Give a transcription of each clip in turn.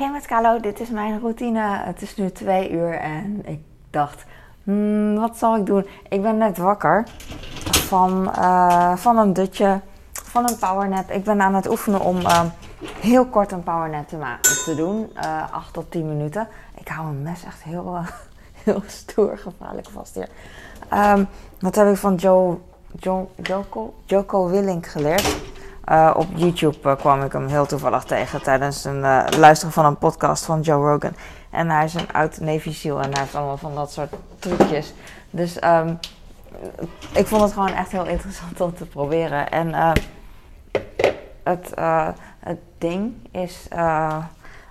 Hey met Carlo, dit is mijn routine. Het is nu twee uur en ik dacht, hmm, wat zal ik doen? Ik ben net wakker van, uh, van een dutje, van een powernap. Ik ben aan het oefenen om uh, heel kort een powernap te, te doen, uh, eh, 8 tot 10 minuten. Ik hou een mes echt heel, heel stoer, gevaarlijk vast hier. Um, dat heb ik van Joe, Joe, Joko, Joko Willink geleerd. Uh, op YouTube uh, kwam ik hem heel toevallig tegen tijdens een uh, luisteren van een podcast van Joe Rogan. En hij is een oud Navy en hij heeft allemaal van dat soort trucjes. Dus um, ik vond het gewoon echt heel interessant om te proberen. En het, het ding is,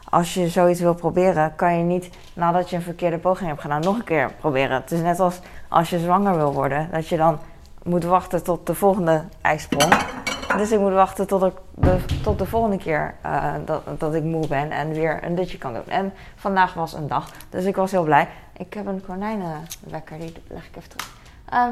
als je zoiets wil proberen, kan je niet nadat je een verkeerde poging hebt gedaan nog een keer proberen. Het is net als als je zwanger wil worden, dat je dan moet wachten tot de volgende ijsprong. Dus ik moet wachten tot, ik de, tot de volgende keer uh, dat, dat ik moe ben en weer een dutje kan doen. En vandaag was een dag, dus ik was heel blij. Ik heb een konijnenwekker, die leg ik even terug. Uh,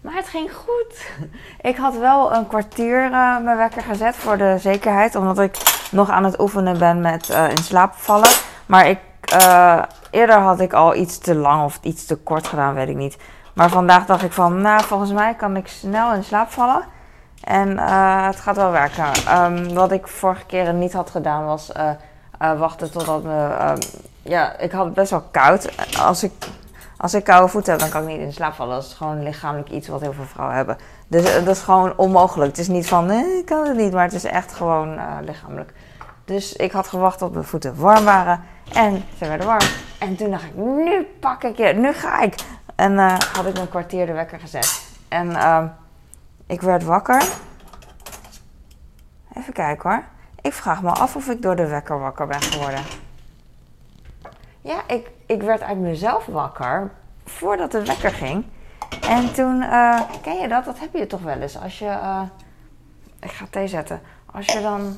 maar het ging goed. Ik had wel een kwartier uh, mijn wekker gezet voor de zekerheid, omdat ik nog aan het oefenen ben met in slaap vallen. Maar ik, eerder had ik al iets te lang of iets te kort gedaan, weet ik niet. Maar vandaag dacht ik van, nou, volgens mij kan ik snel in slaap vallen. En uh, het gaat wel werken. Um, wat ik vorige keer niet had gedaan was uh, uh, wachten totdat me. Um, ja, ik had best wel koud. Als ik, als ik koude voeten heb, dan kan ik niet in slaap vallen. Dat is gewoon lichamelijk iets wat heel veel vrouwen hebben. Dus dat is gewoon onmogelijk. Het is niet van, ik kan het niet, maar het is echt gewoon lichamelijk. Dus ik had gewacht tot mijn voeten warm waren. En ze werden warm. En toen dacht ik, nu pak ik je, nu ga ik. En uh, had ik een kwartier de wekker gezet. En uh, ik werd wakker. Even kijken hoor. Ik vraag me af of ik door de wekker wakker ben geworden. Ja, ik, ik werd uit mezelf wakker voordat de wekker ging. En toen, uh, ken je dat? Dat heb je toch wel eens. Als je, uh, ik ga thee zetten. Als je dan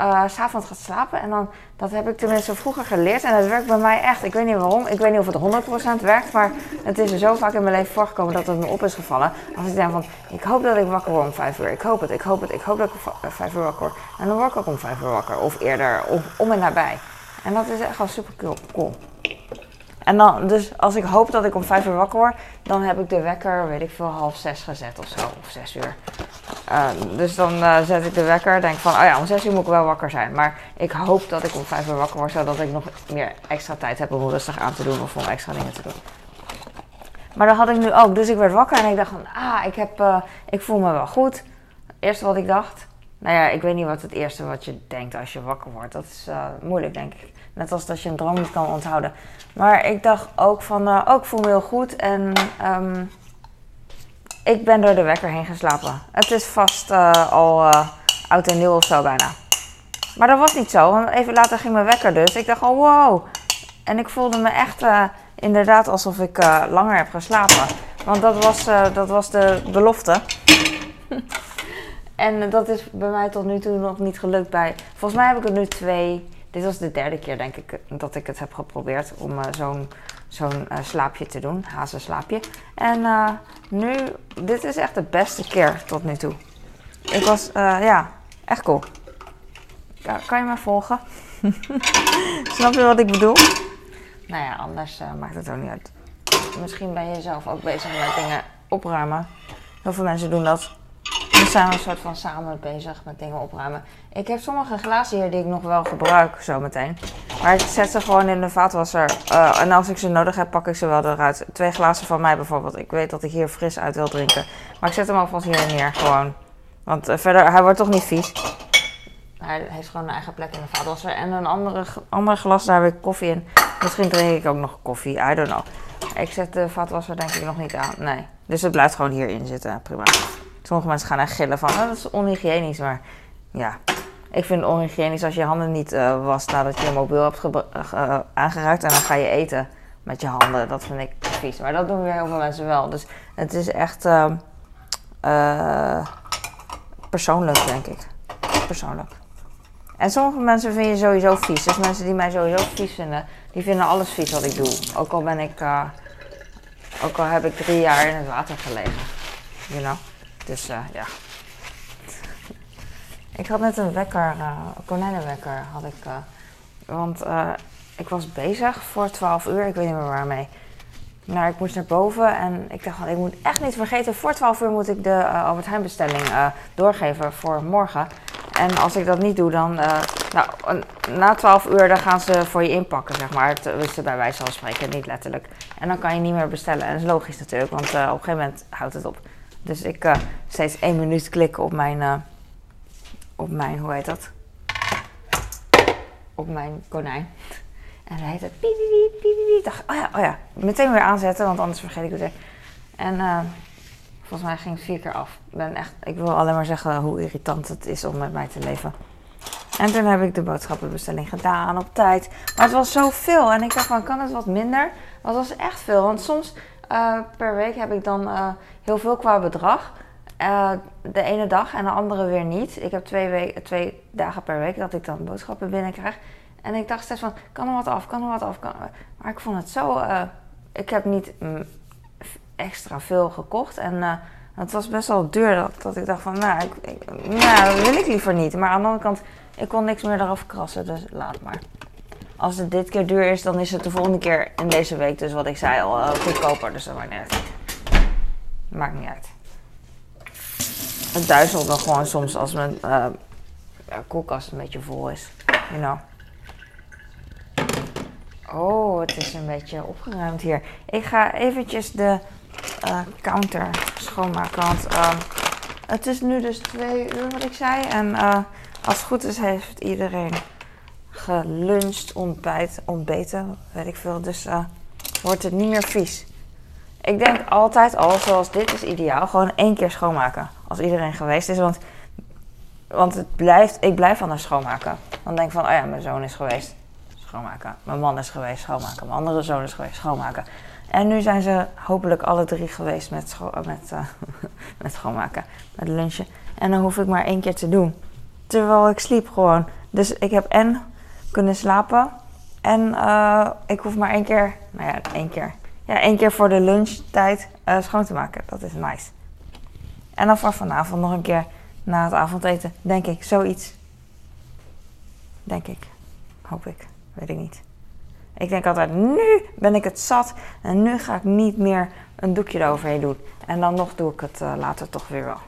uh, s'avonds gaat slapen. En dan, dat heb ik tenminste vroeger geleerd. En dat werkt bij mij echt. Ik weet niet waarom. Ik weet niet of het 100% werkt. Maar het is er zo vaak in mijn leven voorgekomen dat het me op is gevallen. Als ik denk van, ik hoop dat ik wakker word om 5 uur. Ik hoop het, ik hoop het. Ik hoop dat ik 5 uur wakker word. En dan word ik ook om 5 uur wakker. Of eerder, of om en nabij. En dat is echt wel super cool. En dan, dus als ik hoop dat ik om 5 uur wakker word, dan heb ik de wekker, weet ik veel, half zes gezet of zo. Of 6 uur. Uh, dus dan uh, zet ik de wekker. Denk van, oh ja, om 6 uur moet ik wel wakker zijn. Maar ik hoop dat ik om 5 uur wakker word, zodat ik nog meer extra tijd heb om rustig aan te doen of om extra dingen te doen. Maar dat had ik nu ook. Dus ik werd wakker en ik dacht van, ah, ik, heb, uh, ik voel me wel goed. Het eerste wat ik dacht, nou ja, ik weet niet wat het eerste wat je denkt als je wakker wordt. Dat is moeilijk, denk ik. Net als dat je een droom niet kan onthouden. Maar ik dacht ook van, uh, oh, ik voel me heel goed. En um, ik ben door de wekker heen geslapen. Het is vast uh, al uh, oud en nieuw of zo bijna. Maar dat was niet zo. Want even later ging mijn wekker dus. Ik dacht, oh wow. En ik voelde me echt inderdaad alsof ik langer heb geslapen. Want dat was, dat was de belofte. en dat is bij mij tot nu toe nog niet gelukt bij... Volgens mij heb ik er nu twee dit was de derde keer, denk ik, dat ik het heb geprobeerd om uh, zo'n uh, slaapje te doen, hazenslaapje. En uh, nu, dit is echt de beste keer tot nu toe. Ik was, ja, echt cool. kan je me volgen? Snap je wat ik bedoel? Nou ja, anders maakt het ook niet uit. Misschien ben je zelf ook bezig met dingen opruimen. Heel veel mensen doen dat. We zijn een soort van samen bezig met dingen opruimen. Ik heb sommige glazen hier die ik nog wel gebruik zometeen. Maar ik zet ze gewoon in de vaatwasser. Uh, en als ik ze nodig heb, pak ik ze wel eruit. Twee glazen van mij bijvoorbeeld. Ik weet dat ik hier fris uit wil drinken. Maar ik zet hem alvast hier neer gewoon. Want uh, verder, hij wordt toch niet vies. Hij heeft gewoon een eigen plek in de vaatwasser. En een andere, andere glas, daar heb ik koffie in. Misschien drink ik ook nog koffie, I don't know. Ik zet de vaatwasser denk ik nog niet aan. Nee. Dus het blijft gewoon hierin zitten. Prima. Sommige mensen gaan echt gillen van, oh, dat is onhygiënisch. Maar ja, ik vind het onhygiënisch als je handen niet uh, wast nadat je je mobiel hebt uh, aangeraakt. En dan ga je eten met je handen. Dat vind ik vies. Maar dat doen weer heel veel mensen wel. Dus het is echt uh, persoonlijk, denk ik. Persoonlijk. En sommige mensen vind je sowieso vies. Dus mensen die mij sowieso vies vinden, die vinden alles vies wat ik doe. Ook al ben ik, ook al heb ik drie jaar in het water gelegen. You know? Dus ja. Ik had net een wekker, uh, konijnenwekker had ik. Uh, want ik was bezig voor 12 uur, ik weet niet meer waarmee. Nou, ik moest naar boven en ik dacht ik moet echt niet vergeten, voor 12 uur moet ik de Albert Heijn bestelling doorgeven voor morgen. En als ik dat niet doe, dan, nou, na 12 uur dan gaan ze voor je inpakken, zeg maar. Is bij wijze van spreken, niet letterlijk. En dan kan je niet meer bestellen. En dat is logisch natuurlijk, want op een gegeven moment houdt het op. Dus ik uh, steeds één minuut klikken op mijn, uh, op mijn, hoe heet dat? Op mijn konijn. En dan heet het piep. Dacht, oh ja, oh ja, meteen weer aanzetten, want anders vergeet ik het weer. En uh, volgens mij ging het vier keer af. Ik, ben echt, ik wil alleen maar zeggen hoe irritant het is om met mij te leven. En toen heb ik de boodschappenbestelling gedaan op tijd. Maar het was zoveel. En ik dacht van, kan het wat minder? Want het was echt veel. Want soms uh, per week heb ik dan uh, heel veel qua bedrag. Uh, de ene dag en de andere weer niet. Ik heb twee, twee dagen per week dat ik dan boodschappen binnenkrijg. En ik dacht steeds van, kan er wat af, kan er wat af. Maar ik vond het zo... ik heb niet mm, extra veel gekocht. En het was best wel duur dat, dat ik dacht van, nou, ik, nou, dat wil ik liever niet. Maar aan de andere kant, ik kon niks meer eraf krassen, dus laat maar als het dit keer duur is, dan is het de volgende keer in deze week, dus wat ik zei al, uh, goedkoper. Dus dat maakt niet uit. Maakt niet. Het duizelt dan gewoon soms als mijn uh, koelkast een beetje vol is. You know. Oh, het is een beetje opgeruimd hier. Ik ga eventjes de uh, counter schoonmaken. Want uh, het is nu dus twee uur wat ik zei. En als het goed is, heeft iedereen geluncht, ontbijt, ontbeten, weet ik veel. Dus uh, wordt het niet meer vies. Ik denk altijd al, zoals dit is ideaal, gewoon één keer schoonmaken. Als iedereen geweest is. Want, want het blijft, ik blijf anders schoonmaken. Dan denk ik van, oh ja, mijn zoon is geweest. Schoonmaken. Mijn man is geweest, schoonmaken. Mijn andere zoon is geweest, schoonmaken. En nu zijn ze hopelijk alle drie geweest met, met, uh, met schoonmaken. Met lunchen. En dan hoef ik maar één keer te doen. Terwijl ik sliep gewoon. Dus ik heb en kunnen slapen. En uh, ik hoef maar één keer, nou ja, één keer. Ja, één keer voor de lunchtijd uh, schoon te maken. Dat is nice. En dan voor vanavond nog een keer na het avondeten, denk ik, zoiets. Denk ik. Hoop ik. Weet ik niet. Ik denk altijd, nu ben ik het zat en nu ga ik niet meer een doekje eroverheen doen. En dan nog doe ik het uh, later toch weer wel.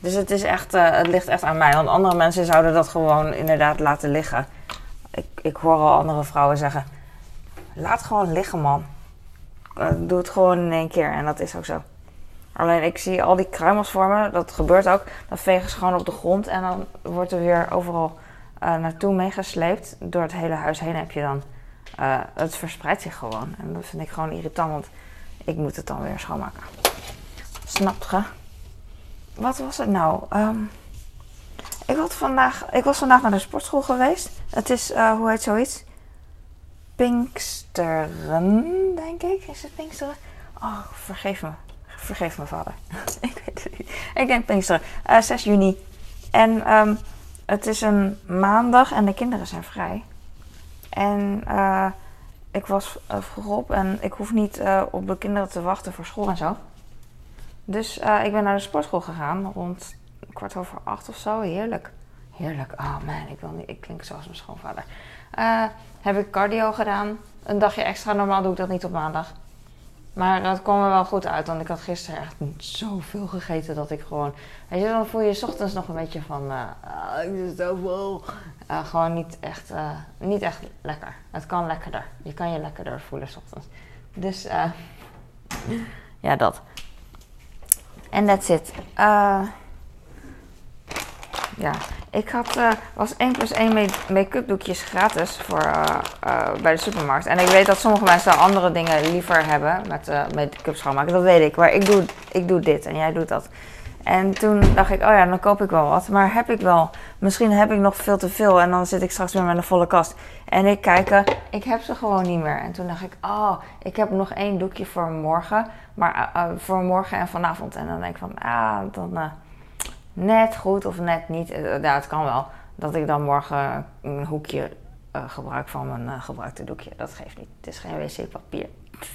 Dus het, is echt, het ligt echt aan mij. Want andere mensen zouden dat gewoon inderdaad laten liggen ik, ik hoor al andere vrouwen zeggen: laat gewoon liggen, man. Eh, doe het gewoon in één keer. En dat is ook zo. Alleen ik zie al die kruimels vormen. Dat gebeurt ook. Dan vegen ze gewoon op de grond. En dan wordt er weer overal uh, naartoe meegesleept. Door het hele huis heen heb je dan. Uh, het verspreidt zich gewoon. En dat vind ik gewoon irritant. Want ik moet het dan weer schoonmaken. Snap je? Wat was het nou? Um, ik, had vandaag, ik was vandaag naar de sportschool geweest. Het is, uh, hoe heet zoiets? Pinksteren, denk ik. Is het Pinksteren? Oh, vergeef me. Vergeef me, vader. ik weet het niet. Ik denk Pinksteren. Uh, eh, 6 juni. En um, het is een maandag en de kinderen zijn vrij. En uh, ik was vroeg op en ik hoef niet op de kinderen te wachten voor school en zo. Dus ik ben naar de sportschool gegaan rond kwart over acht of zo. Heerlijk. Heerlijk. Oh man, ik, wil niet, ik klink zoals mijn schoonvader. Uh, heb ik cardio gedaan. Een dagje extra. Normaal doe ik dat niet op maandag. Maar dat er wel goed uit. Want ik had gisteren echt zoveel gegeten dat ik gewoon... Weet je, dan voel je je ochtends nog een beetje van... Uh, ik zit zo vol. Uh, gewoon niet echt, niet echt lekker. Het kan lekkerder. Je kan je lekkerder voelen s ochtends. Dus ja, dat. En that's it. Ja, ik had, uh, was 1 plus 1 make-up doekjes gratis voor, uh, uh, bij de supermarkt. En ik weet dat sommige mensen andere dingen liever hebben met make-up schoonmaken. Dat weet ik. Maar ik doe, ik doe dit en jij doet dat. En toen dacht ik, oh ja, dan koop ik wel wat. Maar heb ik wel. Misschien heb ik nog veel te veel. En dan zit ik straks weer met een volle kast. En ik kijk, ik heb ze gewoon niet meer. En toen dacht ik, oh, ik heb nog één doekje voor morgen. Maar voor morgen en vanavond. En dan denk ik van, ah, dan net goed of net niet. Eh, ja, het kan wel. Dat ik dan morgen een hoekje uh, gebruik van mijn uh, gebruikte doekje. Dat geeft niet. Het is geen wc-papier.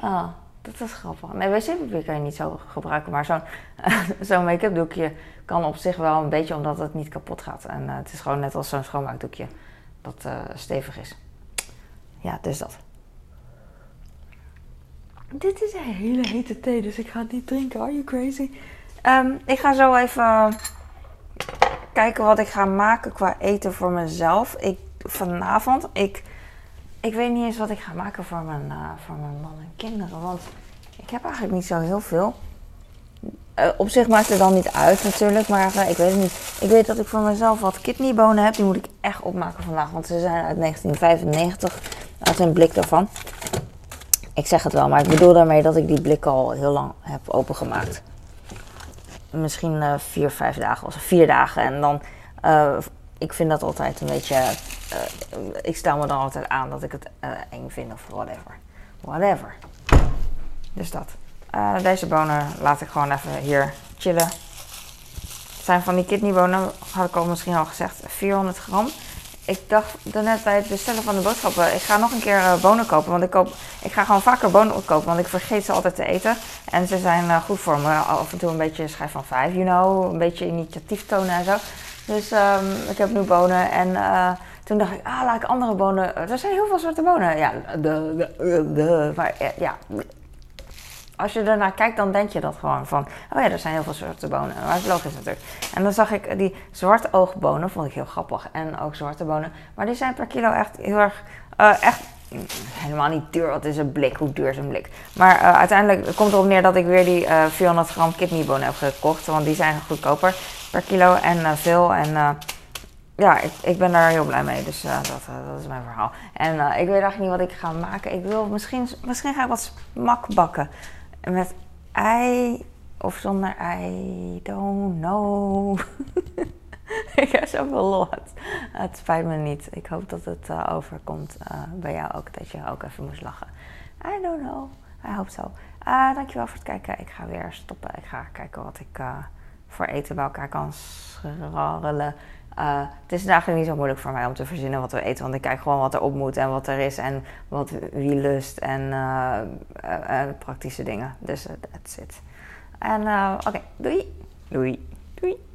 Ah, Dat is grappig. Nee, wc-papier kan je niet zo gebruiken, maar zo'n zo'n make-up doekje kan op zich wel een beetje omdat het niet kapot gaat. En uh, het is gewoon net als zo'n schoonmaakdoekje dat uh, stevig is. Ja, dus dat. Dit is een hele hete thee, dus ik ga het niet drinken. Are you crazy? Um, ik ga zo even kijken wat ik ga maken qua eten voor mezelf. Ik, vanavond, ik, ik weet niet eens wat ik ga maken voor mijn, uh, voor mijn man en kinderen. Want ik heb eigenlijk niet zo heel veel. Uh, op zich maakt het dan niet uit natuurlijk, maar uh, ik weet het niet. Ik weet dat ik voor mezelf wat kidneybonen heb. Die moet ik echt opmaken vandaag, want ze zijn uit 1995. Uit een blik daarvan. Ik zeg het wel, maar ik bedoel daarmee dat ik die blik al heel lang heb opengemaakt. Misschien uh, vier, vijf dagen of vier dagen. En dan, uh, ik vind dat altijd een beetje, uh, ik stel me dan altijd aan dat ik het eng vind of whatever. Whatever. Dus dat. deze bonen laat ik gewoon even hier chillen. Het zijn van die kidneybonen, had ik al misschien al gezegd, 400 gram ik dacht daarnet bij het bestellen van de boodschappen, ik ga nog een keer uh, bonen kopen. Want ik, koop, ik ga gewoon vaker bonen kopen, want ik vergeet ze altijd te eten. En ze zijn uh, goed voor me. Af en toe een beetje schijf van vijf, you know. Een beetje initiatief tonen en zo. Dus um, ik heb nu bonen en uh, toen dacht ik, ah, laat ik andere bonen. Er zijn heel veel soorten bonen. Ja, de, de, de, maar ja, als je ernaar kijkt, dan denk je dat gewoon van... Oh ja, er zijn heel veel soorten bonen. Maar dat is natuurlijk. En dan zag ik die zwarte oogbonen, vond ik heel grappig. En ook zwarte bonen. Maar die zijn per kilo echt heel erg... Uh, echt helemaal niet duur. Wat is een blik? Hoe duur is een blik? Maar uh, uiteindelijk komt erop neer dat ik weer die uh, 400 gram kidneybonen heb gekocht. Want die zijn goedkoper per kilo en veel. En ja, ik, ik ben daar heel blij mee. Dus dat, dat is mijn verhaal. En ik weet eigenlijk niet wat ik ga maken. Ik wil misschien, misschien ga ik wat smak bakken. Met ei of zonder ei, don't know. ik heb zoveel lol. Het spijt me niet. Ik hoop dat het uh, overkomt uh, bij jou ook. Dat je ook even moest lachen. I don't know. I hope so. Uh, dankjewel voor het kijken. Ik ga weer stoppen. Ik ga kijken wat ik voor eten bij elkaar kan scharrelen. Uh, het is eigenlijk niet zo moeilijk voor mij om te verzinnen wat we eten. Want ik kijk gewoon wat er op moet en wat er is en wat wie lust en uh, uh, praktische dingen. Dus that's it. En oké, okay. doei. Doei. Doei.